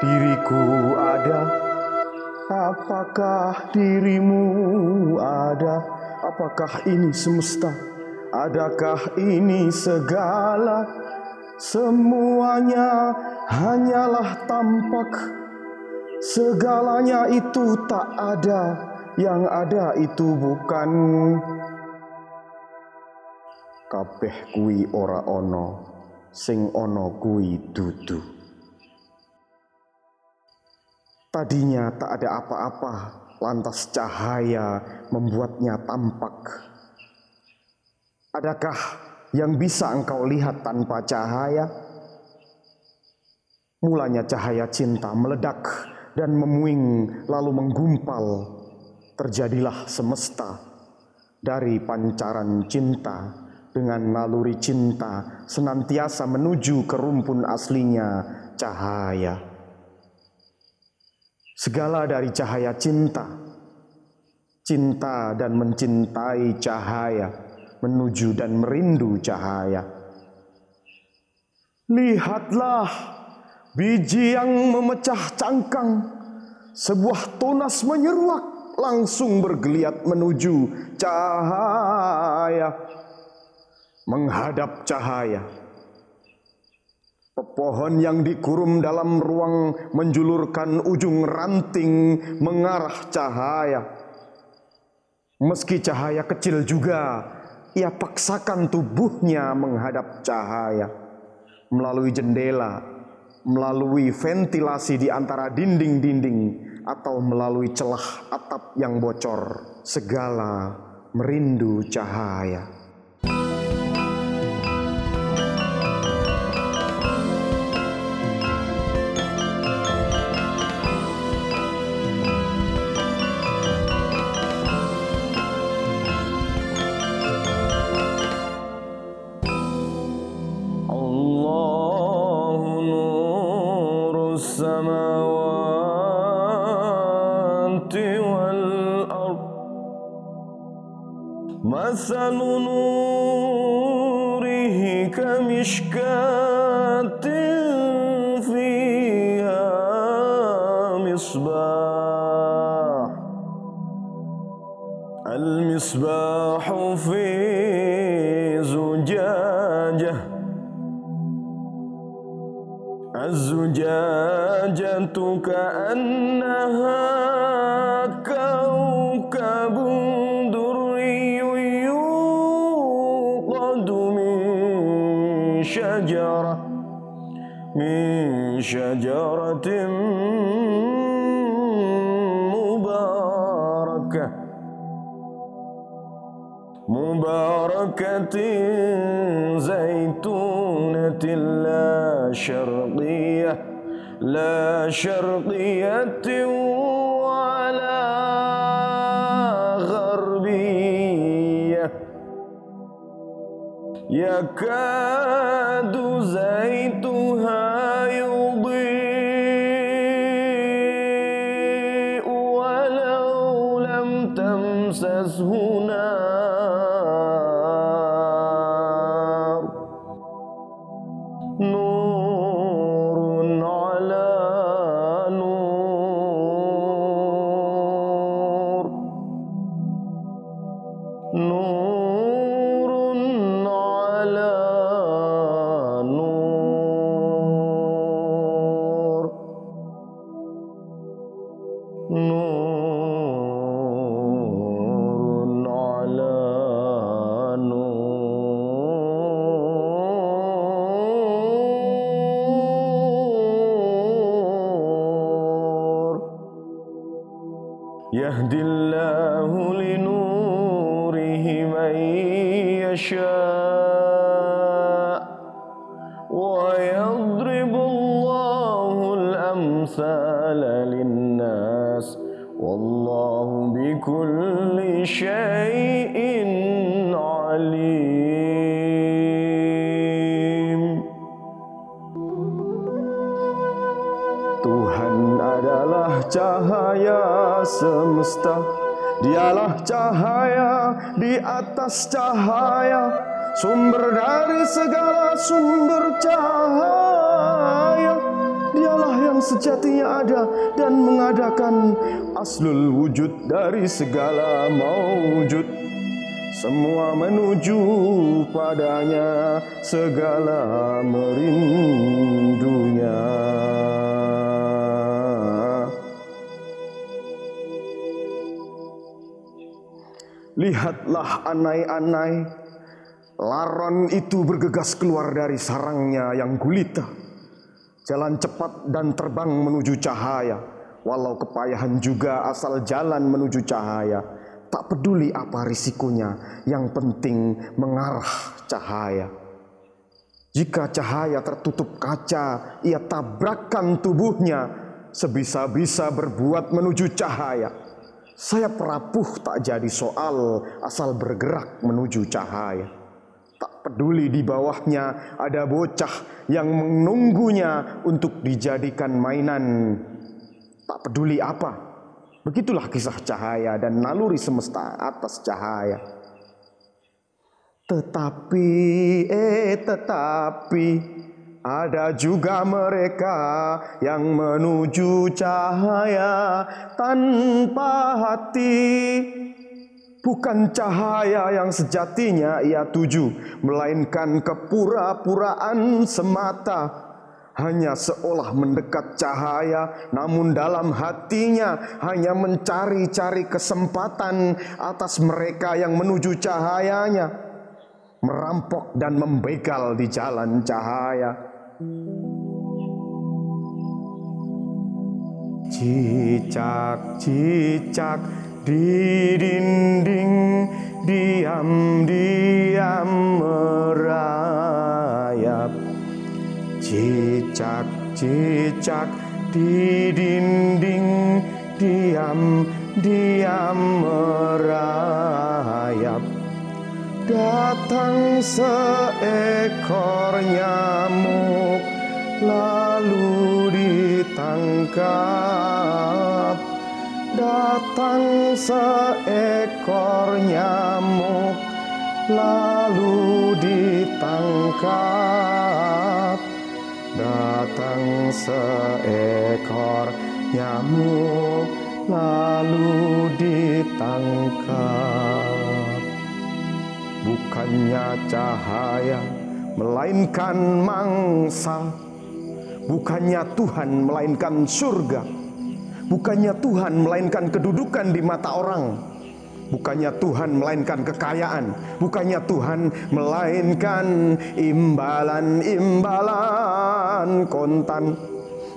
Diriku ada? Apakah dirimu ada? Apakah ini semesta? Adakah ini segala? Semuanya hanyalah tampak. Segalanya itu tak ada, yang ada itu bukan. Kabeh kuwi ora ono, sing ono kuwi dudu. Tadinya tak ada apa-apa, lantas cahaya membuatnya tampak. Adakah yang bisa engkau lihat tanpa cahaya? Mulanya cahaya cinta meledak dan memuing lalu menggumpal. Terjadilah semesta dari pancaran cinta dengan naluri cinta senantiasa menuju ke rumpun aslinya cahaya. Segala dari cahaya cinta, cinta dan mencintai cahaya, menuju dan merindu cahaya. Lihatlah biji yang memecah cangkang, sebuah tunas menyeruak langsung bergeliat menuju cahaya, menghadap cahaya Pepohon yang dikurung dalam ruang menjulurkan ujung ranting mengarah cahaya. Meski cahaya kecil juga, ia paksakan tubuhnya menghadap cahaya. Melalui jendela, melalui ventilasi di antara dinding-dinding, atau melalui celah atap yang bocor, segala merindu cahaya. مثل نوره كمشكاة فيها مصباح. المصباح في زجاجة. الزجاجة كأنها شجرة من شجرة مباركة مباركة زيتونة لا شرقية لا شرقية يكاد زيتها يضيء ولو لم تمسسه نار. نور يشاء ويضرب الله الأمثال للناس والله بكل شيء عليم. Tuhan adalah cahaya semesta. Dialah cahaya di atas cahaya Sumber dari segala sumber cahaya. Dialah yang sejatinya ada dan mengadakan aslul wujud dari segala maujud semua menuju padanya segala merindunya Lihatlah anai-anai. Laron itu bergegas keluar dari sarangnya yang gulita. Jalan cepat dan terbang menuju cahaya. Walau kepayahan juga asal jalan menuju cahaya. Tak peduli apa risikonya Yang penting mengarah cahaya. Jika cahaya tertutup kaca Ia tabrakkan tubuhnya Sebisa-bisa berbuat menuju cahaya saya perapuh tak jadi soal asal bergerak menuju cahaya. Tak peduli di bawahnya ada bocah yang menunggunya untuk dijadikan mainan. Tak peduli apa. Begitulah kisah cahaya dan naluri semesta atas cahaya. Tetapi, eh tetapi, ada juga mereka yang menuju cahaya tanpa hati. Bukan cahaya yang sejatinya ia tuju, melainkan kepura-puraan semata. Hanya seolah mendekat cahaya, namun dalam hatinya hanya mencari-cari kesempatan atas mereka yang menuju cahayanya, merampok dan membegal di jalan cahaya. Cicak-cicak di dinding diam-diam merayap. Cicak-cicak di dinding diam-diam merayap. Datang seekor nyamuk lalu ditangkap. Datang seekor nyamuk lalu ditangkap. Datang seekor nyamuk lalu ditangkap. Bukannya cahaya, melainkan mangsa. Bukannya Tuhan, melainkan surga. Bukannya Tuhan, melainkan kedudukan di mata orang. Bukannya Tuhan, melainkan kekayaan. Bukannya Tuhan, melainkan imbalan-imbalan kontan.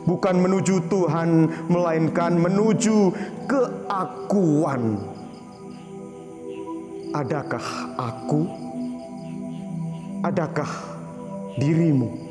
Bukan menuju Tuhan, melainkan menuju keakuan Adakah aku? Adakah dirimu?